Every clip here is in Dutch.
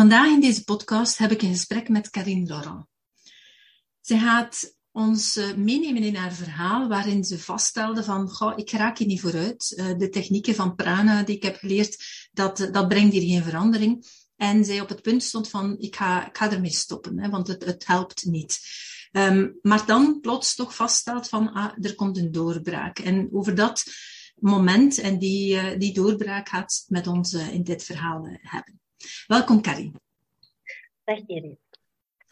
Vandaag in deze podcast heb ik een gesprek met Karine Laurent. Ze gaat ons eh, meenemen in haar verhaal waarin ze vaststelde van, ik raak hier niet vooruit. Eh, de technieken van prana die ik heb geleerd, dat, dat brengt hier geen verandering. En zij op het punt stond van, ik ga, ik ga ermee stoppen, hè, want het, het helpt niet. Um, maar dan plots toch vaststelt van, ah, er komt een doorbraak. En over dat moment en die, uh, die doorbraak gaat met ons in dit verhaal hebben. Welkom Karin. Dag Erin.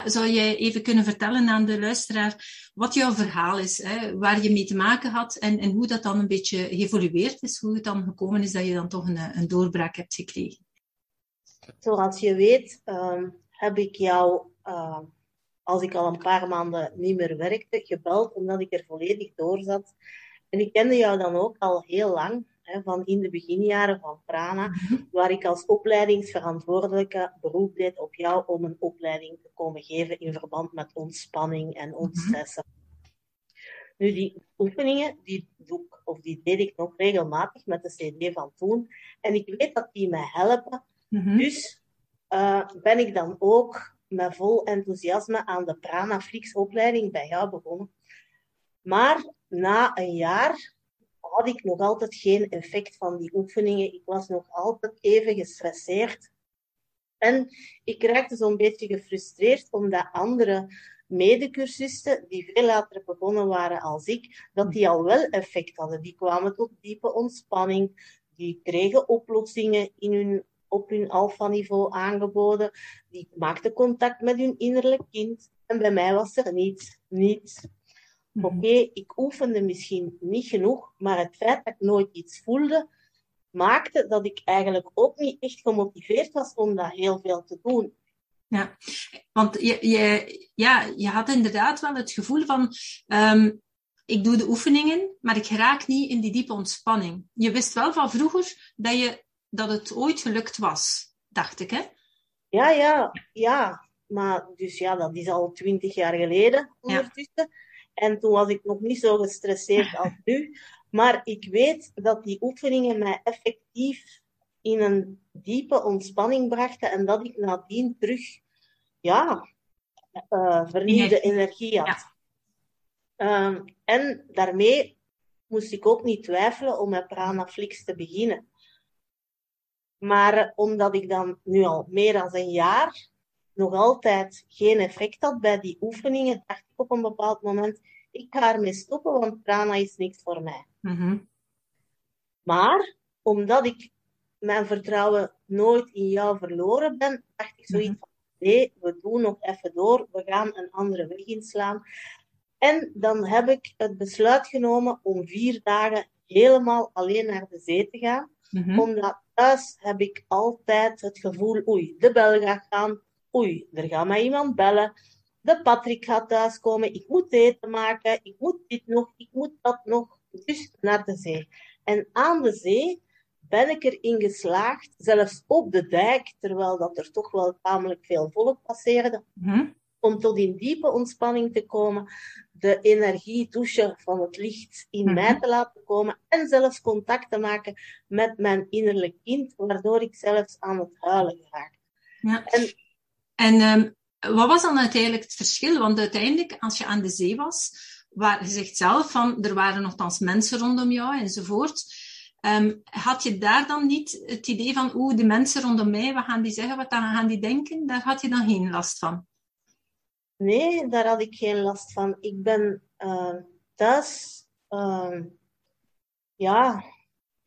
Zou jij even kunnen vertellen aan de luisteraar wat jouw verhaal is, hè, waar je mee te maken had en, en hoe dat dan een beetje geëvolueerd is, hoe het dan gekomen is dat je dan toch een, een doorbraak hebt gekregen? Zoals je weet um, heb ik jou, uh, als ik al een paar maanden niet meer werkte, gebeld omdat ik er volledig door zat. En ik kende jou dan ook al heel lang van in de beginjaren van Prana, mhm. waar ik als opleidingsverantwoordelijke beroep deed op jou om een opleiding te komen geven in verband met ontspanning en mhm. ontstressen. Nu, die oefeningen, die doe ik, of die deed ik nog regelmatig met de CD van toen. En ik weet dat die mij helpen. Mhm. Dus uh, ben ik dan ook met vol enthousiasme aan de Prana Flix opleiding bij jou begonnen. Maar na een jaar had ik nog altijd geen effect van die oefeningen. Ik was nog altijd even gestresseerd. En ik raakte zo'n beetje gefrustreerd omdat andere medecursisten, die veel later begonnen waren als ik, dat die al wel effect hadden. Die kwamen tot diepe ontspanning, die kregen oplossingen in hun, op hun alfa-niveau aangeboden, die maakten contact met hun innerlijk kind. En bij mij was er niets, niets. Mhm. Oké, ik oefende misschien niet genoeg, maar het feit dat ik nooit iets voelde, maakte dat ik eigenlijk ook niet echt gemotiveerd was om dat heel veel te doen. Ja, want je, je, ja, je had inderdaad wel het gevoel van, um, ik doe de oefeningen, maar ik raak niet in die diepe ontspanning. Je wist wel van vroeger dat, je, dat het ooit gelukt was, dacht ik, hè? Ja, ja, ja. Maar dus ja, dat is al twintig jaar geleden ondertussen. Ja. En toen was ik nog niet zo gestresseerd als nu. Maar ik weet dat die oefeningen mij effectief in een diepe ontspanning brachten en dat ik nadien terug, ja, uh, vernieuwde energie had. Um, en daarmee moest ik ook niet twijfelen om met Pranaflix te beginnen. Maar omdat ik dan nu al meer dan een jaar nog altijd geen effect had bij die oefeningen, dacht ik op een bepaald moment, ik ga ermee stoppen, want prana is niks voor mij. Mm Maar, omdat ik mijn vertrouwen nooit in jou verloren ben, dacht ik zoiets mm van, nee, we doen nog even door, we gaan een andere weg inslaan. En dan heb ik het besluit genomen om vier dagen helemaal alleen naar de zee te gaan. Mm Omdat thuis heb ik altijd het gevoel, oei, de bel gaat gaan, oei, er gaat mij iemand bellen, de Patrick gaat thuiskomen, ik moet eten maken, ik moet dit nog, ik moet dat nog. Dus naar de zee. En aan de zee ben ik erin geslaagd, zelfs op de dijk, terwijl dat er toch wel tamelijk veel volk passeerde, mhm. om tot in diepe ontspanning te komen, de energie douche van het licht in mhm. mij te laten komen en zelfs contact te maken met mijn innerlijk kind, waardoor ik zelfs aan het huilen raak. Ja. En, en um, wat was dan uiteindelijk het verschil? Want uiteindelijk, als je aan de zee was, waar je zegt zelf van, er waren nogthans mensen rondom jou enzovoort. Um, had je daar dan niet het idee van, oeh, de mensen rondom mij, wat gaan die zeggen, wat gaan die denken? Daar had je dan geen last van? Nee, daar had ik geen last van. Ik ben uh, thuis, ja,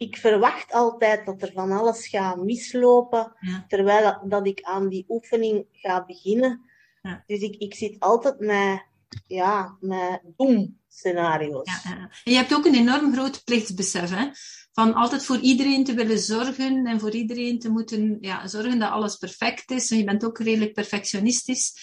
ik verwacht altijd dat er van alles gaat mislopen, terwijl dat, dat, ik aan die oefening ga beginnen. Ja. Dus ik, ik zit altijd met, ja, met doem-scenario's. Ja, je hebt ook een enorm groot plichtsbesef, hè? Van altijd voor iedereen te willen zorgen en voor iedereen te moeten ja, zorgen dat alles perfect is. En je bent ook redelijk perfectionistisch.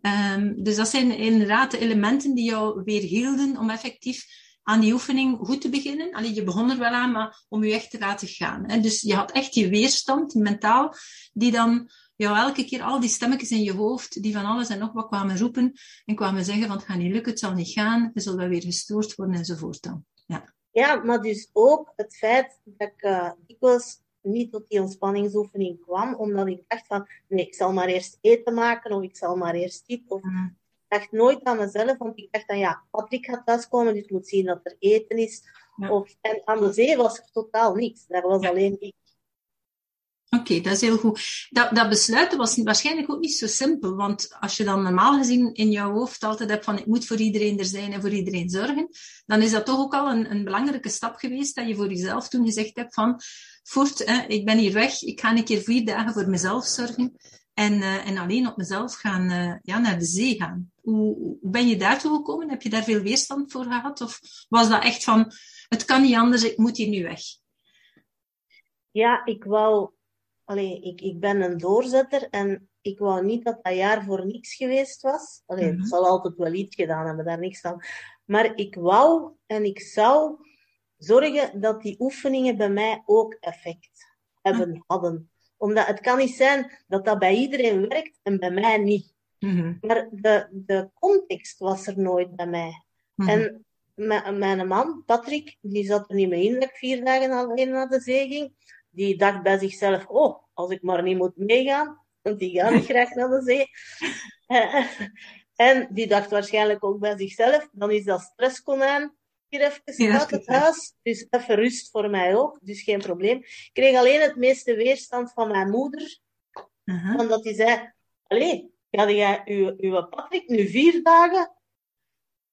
Ehm, dus dat zijn inderdaad de elementen die jou weer hielden om effectief aan die oefening goed te beginnen. Allee, je begon er wel aan, maar om je echt te laten gaan. Hè. Dus je had echt die weerstand, mentaal, die dan jou elke keer al die stemmetjes in je hoofd, die van alles en nog wat kwamen roepen en kwamen zeggen van het gaat niet lukken, het zal niet gaan, je zult wel weer gestoord worden enzovoort dan. Ja. ja, maar dus ook het feit dat ik uh, dikwijls niet tot die ontspanningsoefening kwam, omdat ik dacht van, nee, ik zal maar eerst eten maken, of ik zal maar eerst dit, of mm. Dacht nooit aan mezelf, want ik dacht dan, ja, Patrick gaat thuiskomen, dus moet zien dat er eten is. Of, en aan de zee was er totaal niks, daar was alleen ik. Oké, dat is heel goed. Dat, dat besluiten was waarschijnlijk ook niet zo simpel, want als je dan normaal gezien in jouw hoofd altijd hebt van ik moet voor iedereen er zijn en voor iedereen zorgen, dan is dat toch ook al een, een belangrijke stap geweest dat je voor jezelf toen gezegd hebt van voort, hè, ik ben hier weg, ik ga een keer vier dagen voor mezelf zorgen en, uh, en alleen op mezelf gaan, uh, ja, naar de zee gaan. Hoe, hoe ben je daartoe gekomen? Heb je daar veel weerstand voor gehad? Of was dat echt van, het kan niet anders, ik moet hier nu weg? Ja, ik wou Allee, ik, ik ben een doorzetter en ik wou niet dat dat jaar voor niks geweest was. Allee, mm -hmm. Het zal altijd wel iets gedaan hebben, daar niks van. Maar ik wou en ik zou zorgen dat die oefeningen bij mij ook effect hebben, mm. hadden. Omdat het kan niet zijn dat dat bij iedereen werkt en bij mij niet. Mm -hmm. Maar de, de context was er nooit bij mij. -hmm. En mijn man, Patrick, die zat er niet mee in dat ik vier dagen alleen naar de zee ging die dacht bij zichzelf, oh, als ik maar niet moet meegaan, want die gaat niet graag naar de zee. en die dacht waarschijnlijk ook bij zichzelf, dan is dat stresskonijn hier even uit het huis. Dus even rust voor mij ook, dus geen probleem. Ik kreeg alleen het meeste weerstand van mijn moeder. Uh-huh. Omdat die zei, allee, ga jij uw, uw Patrick nu vier dagen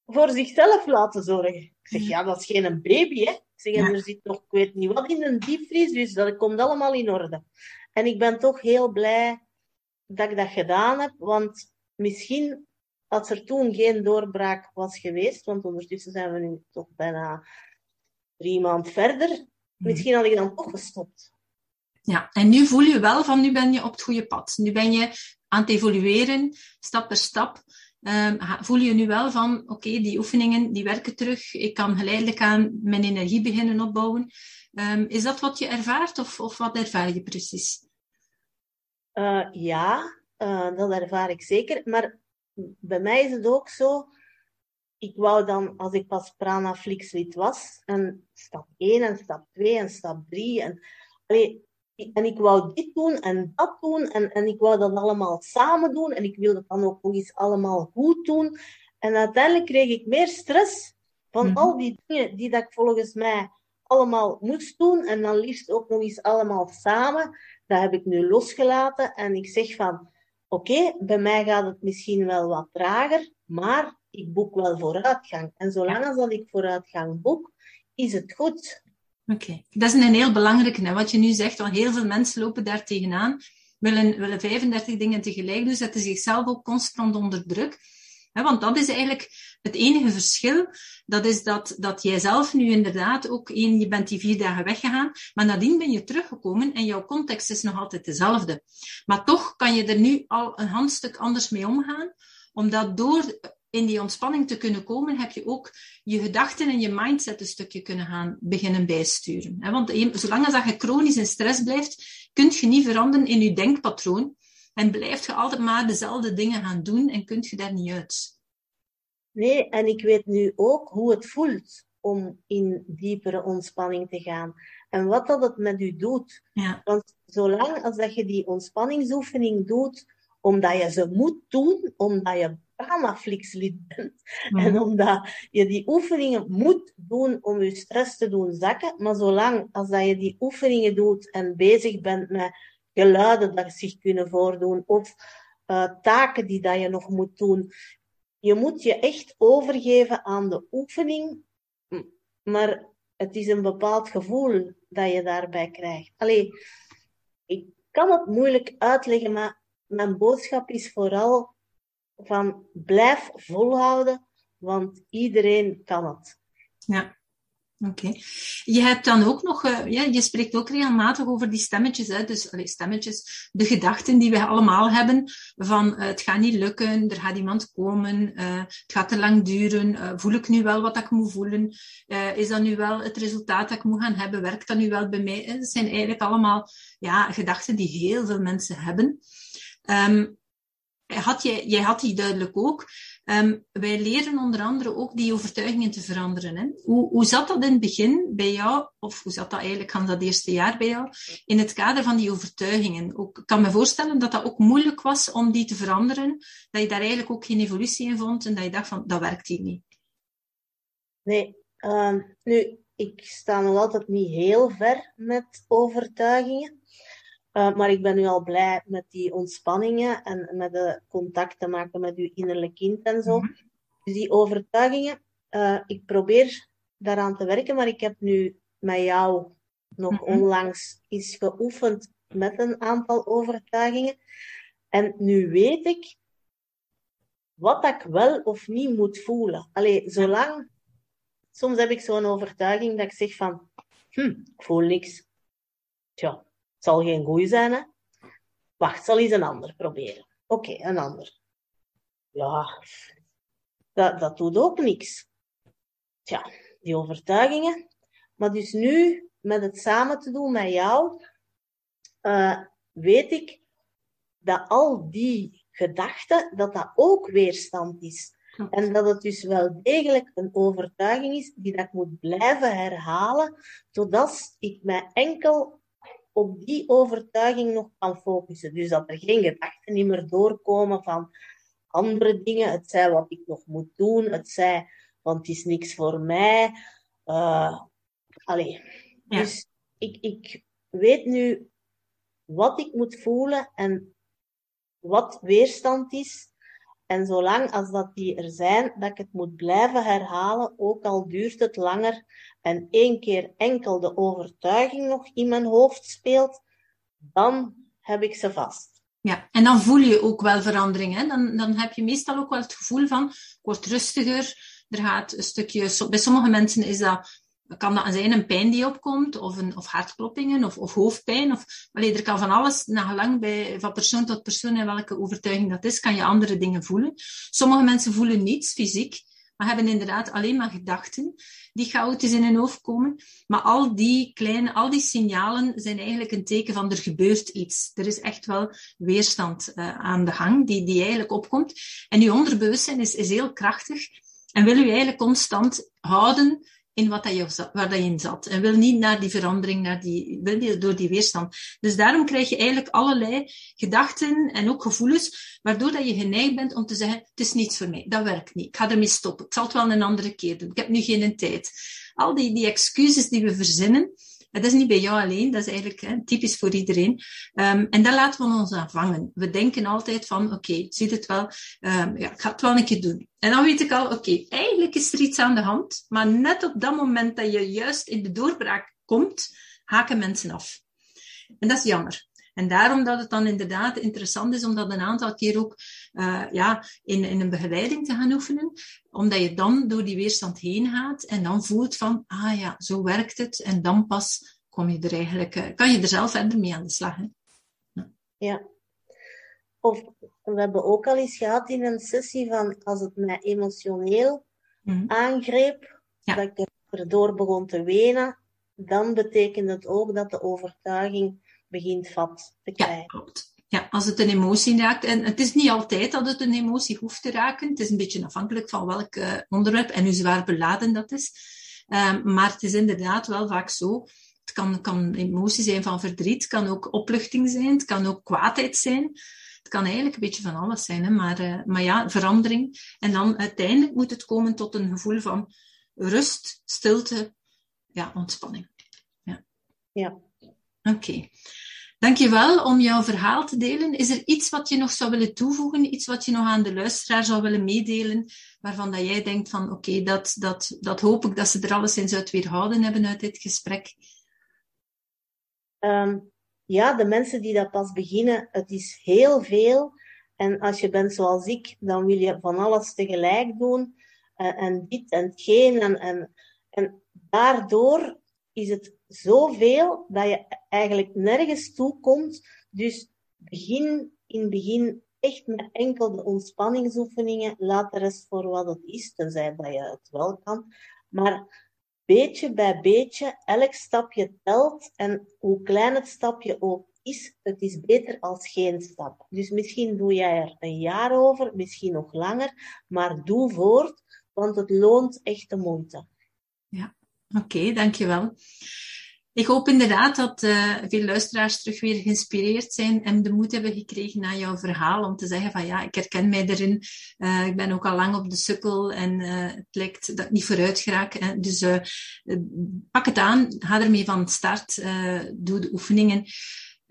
voor zichzelf laten zorgen? Ik zeg, ja, dat is geen baby, hè. Ik zeg, ja. er zit nog, ik weet niet wat in een diepvries, dus dat komt allemaal in orde. En ik ben toch heel blij dat ik dat gedaan heb, want misschien als er toen geen doorbraak was geweest, want ondertussen zijn we nu toch bijna drie maanden verder, mhm. misschien had ik dan toch gestopt. Ja, en nu voel je wel van nu ben je op het goede pad. Nu ben je aan het evolueren, stap per stap. Um, voel je nu wel van, oké, okay, die oefeningen die werken terug. Ik kan geleidelijk aan mijn energie beginnen opbouwen. Um, is dat wat je ervaart of, of wat ervaar je precies? Uh, ja, uh, dat ervaar ik zeker. Maar bij mij is het ook zo. Ik wou dan, als ik pas Pranaflix was, en stap 1 en stap 2 en stap 3. En, allee, en ik wou dit doen en dat doen. En, en ik wou dat allemaal samen doen. En ik wilde dan ook nog eens allemaal goed doen. En uiteindelijk kreeg ik meer stress van mm-hmm. al die dingen die dat ik volgens mij allemaal moest doen. En dan liefst ook nog eens allemaal samen. Dat heb ik nu losgelaten. En ik zeg van, oké, okay, bij mij gaat het misschien wel wat trager. Maar ik boek wel vooruitgang. En zolang als dat ik vooruitgang boek, is het goed. Oké, okay. dat is een heel belangrijke. Hè? Wat je nu zegt, want heel veel mensen lopen daar tegenaan, willen, willen 35 dingen tegelijk doen, zetten zichzelf ook constant onder druk. Want dat is eigenlijk het enige verschil. Dat is dat, dat jij zelf nu inderdaad ook één, je bent die vier dagen weggegaan, maar nadien ben je teruggekomen en jouw context is nog altijd dezelfde. Maar toch kan je er nu al een handstuk anders mee omgaan, omdat door in die ontspanning te kunnen komen, heb je ook je gedachten en je mindset een stukje kunnen gaan beginnen bijsturen. Want zolang als je chronisch in stress blijft, kun je niet veranderen in je denkpatroon. En blijft je altijd maar dezelfde dingen gaan doen en kunt je daar niet uit. Nee, en ik weet nu ook hoe het voelt om in diepere ontspanning te gaan. En wat dat het met u doet. Ja. Want zolang als dat je die ontspanningsoefening doet, omdat je ze moet doen, omdat je Pramaflix-lid bent. Mm. En omdat je die oefeningen moet doen om je stress te doen zakken. Maar zolang als dat je die oefeningen doet en bezig bent met geluiden dat zich kunnen voordoen of uh, taken die dat je nog moet doen, je moet je echt overgeven aan de oefening. Maar het is een bepaald gevoel dat je daarbij krijgt. Allee, ik kan het moeilijk uitleggen, maar mijn boodschap is vooral van blijf volhouden, want iedereen kan het. Ja. Oké. Je hebt dan ook nog, uh, ja, je spreekt ook regelmatig over die stemmetjes, hè? dus allee, stemmetjes, de gedachten die we allemaal hebben van uh, het gaat niet lukken, er gaat iemand komen, uh, het gaat te lang duren, voel ik nu wel wat ik moet voelen, is dat nu wel het resultaat dat ik moet gaan hebben, werkt dat nu wel bij mij? Dat zijn eigenlijk allemaal ja, gedachten die heel veel mensen hebben. Um, had jij, jij had die duidelijk ook. Um, wij leren onder andere ook die overtuigingen te veranderen. Hè? Hoe, hoe zat dat in het begin bij jou, of hoe zat dat eigenlijk aan dat eerste jaar bij jou, in het kader van die overtuigingen? Ook, ik kan me voorstellen dat dat ook moeilijk was om die te veranderen, dat je daar eigenlijk ook geen evolutie in vond en dat je dacht van, dat werkt hier niet. Nee, uh, nu, ik sta nog altijd niet heel ver met overtuigingen. Uh, maar ik ben nu al blij met die ontspanningen en met de contacten maken met uw innerlijk kind en zo. Mm -hmm. Dus die overtuigingen, uh, ik probeer daaraan te werken, maar ik heb nu met jou nog mm -hmm. onlangs iets geoefend met een aantal overtuigingen. En nu weet ik wat ik wel of niet moet voelen. Allee, zolang... Soms heb ik zo'n overtuiging dat ik zeg van... Hm, ik voel niks. Tja, zal geen goeie zijn, hè? Wacht, zal eens een ander proberen. Oké, okay, een ander. Ja, dat, dat doet ook niks. Tja, die overtuigingen. Maar dus nu, met het samen te doen met jou, uh, weet ik dat al die gedachten, dat dat ook weerstand is. En dat het dus wel degelijk een overtuiging is die dat ik moet blijven herhalen, totdat ik mij enkel op die overtuiging nog kan focussen. Dus dat er geen gedachten niet meer doorkomen van andere dingen. Het zij wat ik nog moet doen. Het zij, want het is niks voor mij. Uh, allee. Ja. Dus ik, ik weet nu wat ik moet voelen en wat weerstand is. En zolang als dat die er zijn, dat ik het moet blijven herhalen, ook al duurt het langer en één keer enkel de overtuiging nog in mijn hoofd speelt, dan heb ik ze vast. Ja, en dan voel je ook wel verandering. Hè? Dan, dan heb je meestal ook wel het gevoel van, ik word rustiger, er gaat een stukje, bij sommige mensen is dat kan dat zijn een pijn die opkomt, of, een, of hartkloppingen, of, of hoofdpijn. Of, allee, er kan van alles, nagelang bij, van persoon tot persoon en welke overtuiging dat is, kan je andere dingen voelen. Sommige mensen voelen niets fysiek, maar hebben inderdaad alleen maar gedachten die chaotisch in hun hoofd komen. Maar al die kleine, al die signalen zijn eigenlijk een teken van er gebeurt iets. Er is echt wel weerstand uh, aan de gang die, die eigenlijk opkomt. En je onderbewustzijn is, is heel krachtig en wil je eigenlijk constant houden in wat dat je, waar dat je in zat. En wil niet naar die verandering, naar die, wil niet door die weerstand. Dus daarom krijg je eigenlijk allerlei gedachten en ook gevoelens, waardoor dat je geneigd bent om te zeggen, het is niets voor mij, dat werkt niet, ik ga ermee stoppen, ik zal het wel een andere keer doen, ik heb nu geen tijd. Al die, die excuses die we verzinnen, dat is niet bij jou alleen, dat is eigenlijk hè, typisch voor iedereen. Um, en daar laten we ons aan vangen. We denken altijd van, oké, ziet het wel, um, ja, ik ga het wel een keer doen. En dan weet ik al, oké, eigenlijk is er iets aan de hand, maar net op dat moment dat je juist in de doorbraak komt, haken mensen af. En dat is jammer. En daarom dat het dan inderdaad interessant is om dat een aantal keer ook uh, ja, in, in een begeleiding te gaan oefenen. Omdat je dan door die weerstand heen gaat en dan voelt van, ah ja, zo werkt het. En dan pas kom je er eigenlijk, uh, kan je er zelf verder mee aan de slag. Hè? Ja. ja. Of we hebben ook al eens gehad in een sessie van als het mij emotioneel mm-hmm. aangreep, ja. dat ik erdoor begon te wenen, dan betekent het ook dat de overtuiging begint vat te krijgen. Ja, klopt. Ja, als het een emotie raakt. En het is niet altijd dat het een emotie hoeft te raken. Het is een beetje afhankelijk van welk uh, onderwerp en hoe zwaar beladen dat is. Um, maar het is inderdaad wel vaak zo. Het kan, kan emotie zijn van verdriet, het kan ook opluchting zijn, het kan ook kwaadheid zijn. Het kan eigenlijk een beetje van alles zijn, hè? Maar, uh, maar ja, verandering. En dan uiteindelijk moet het komen tot een gevoel van rust, stilte, ja, ontspanning. Ja. ja. Oké. Okay. Dankjewel om jouw verhaal te delen. Is er iets wat je nog zou willen toevoegen? Iets wat je nog aan de luisteraar zou willen meedelen? Waarvan dat jij denkt van oké, dat, dat, dat hoop ik dat ze er alleszins uit weerhouden hebben uit dit gesprek. Um, ja, de mensen die dat pas beginnen, het is heel veel. En als je bent zoals ik, dan wil je van alles tegelijk doen. Uh, en dit en geen. En, en, en daardoor is het zoveel dat je eigenlijk nergens toe komt. Dus begin in het begin echt met enkel de ontspanningsoefeningen. Laat de rest voor wat het is, tenzij dat je het wel kan. Maar beetje bij beetje, elk stapje telt. En hoe klein het stapje ook is, het is beter als geen stap. Dus misschien doe jij er een jaar over, misschien nog langer. Maar doe voort, want het loont echt de moeite. Ja, oké, dankjewel. Ik hoop inderdaad dat uh, veel luisteraars terug weer geïnspireerd zijn en de moed hebben gekregen na jouw verhaal om te zeggen van ja, ik herken mij erin. Uh, ik ben ook al lang op de sukkel en uh, het lijkt dat ik niet vooruit geraak. Hè. Dus pak het aan, ga ermee van start, doe de oefeningen.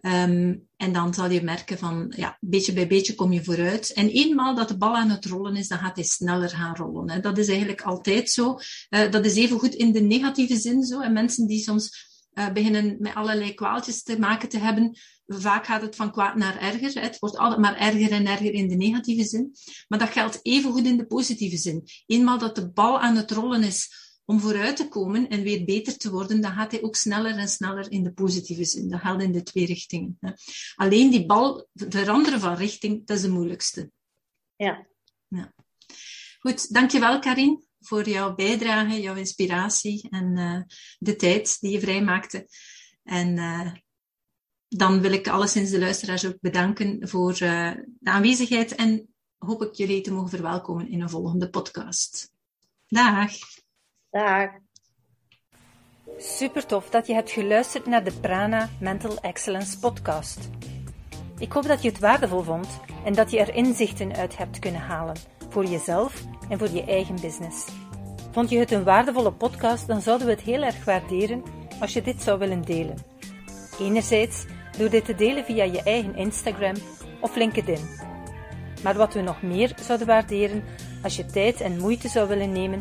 Um, en dan zal je merken van, ja, beetje bij beetje kom je vooruit. En eenmaal dat de bal aan het rollen is, dan gaat hij sneller gaan rollen. Hè. Dat is eigenlijk altijd zo. dat is even goed in de negatieve zin zo. En mensen die soms uh, beginnen met allerlei kwaaltjes te maken te hebben. Vaak gaat het van kwaad naar erger. Het wordt altijd maar erger en erger in de negatieve zin. Maar dat geldt evengoed in de positieve zin. Eenmaal dat de bal aan het rollen is om vooruit te komen en weer beter te worden, dan gaat hij ook sneller en sneller in de positieve zin. Dat geldt in de twee richtingen. Alleen die bal veranderen van richting, dat is de moeilijkste. Ja. ja. Goed, dankjewel Karin voor jouw bijdrage, jouw inspiratie en uh, de tijd die je vrijmaakte. En uh, dan wil ik alleszins de luisteraars ook bedanken voor uh, de aanwezigheid en hoop ik jullie te mogen verwelkomen in een volgende podcast. Dag. Dag. Super tof dat je hebt geluisterd naar de Prana Mental Excellence podcast. Ik hoop dat je het waardevol vond en dat je er inzichten uit hebt kunnen halen voor jezelf en voor je eigen business. Vond je het een waardevolle podcast, dan zouden we het heel erg waarderen als je dit zou willen delen. Enerzijds door dit te delen via je eigen Instagram of LinkedIn. Maar wat we nog meer zouden waarderen als je tijd en moeite zou willen nemen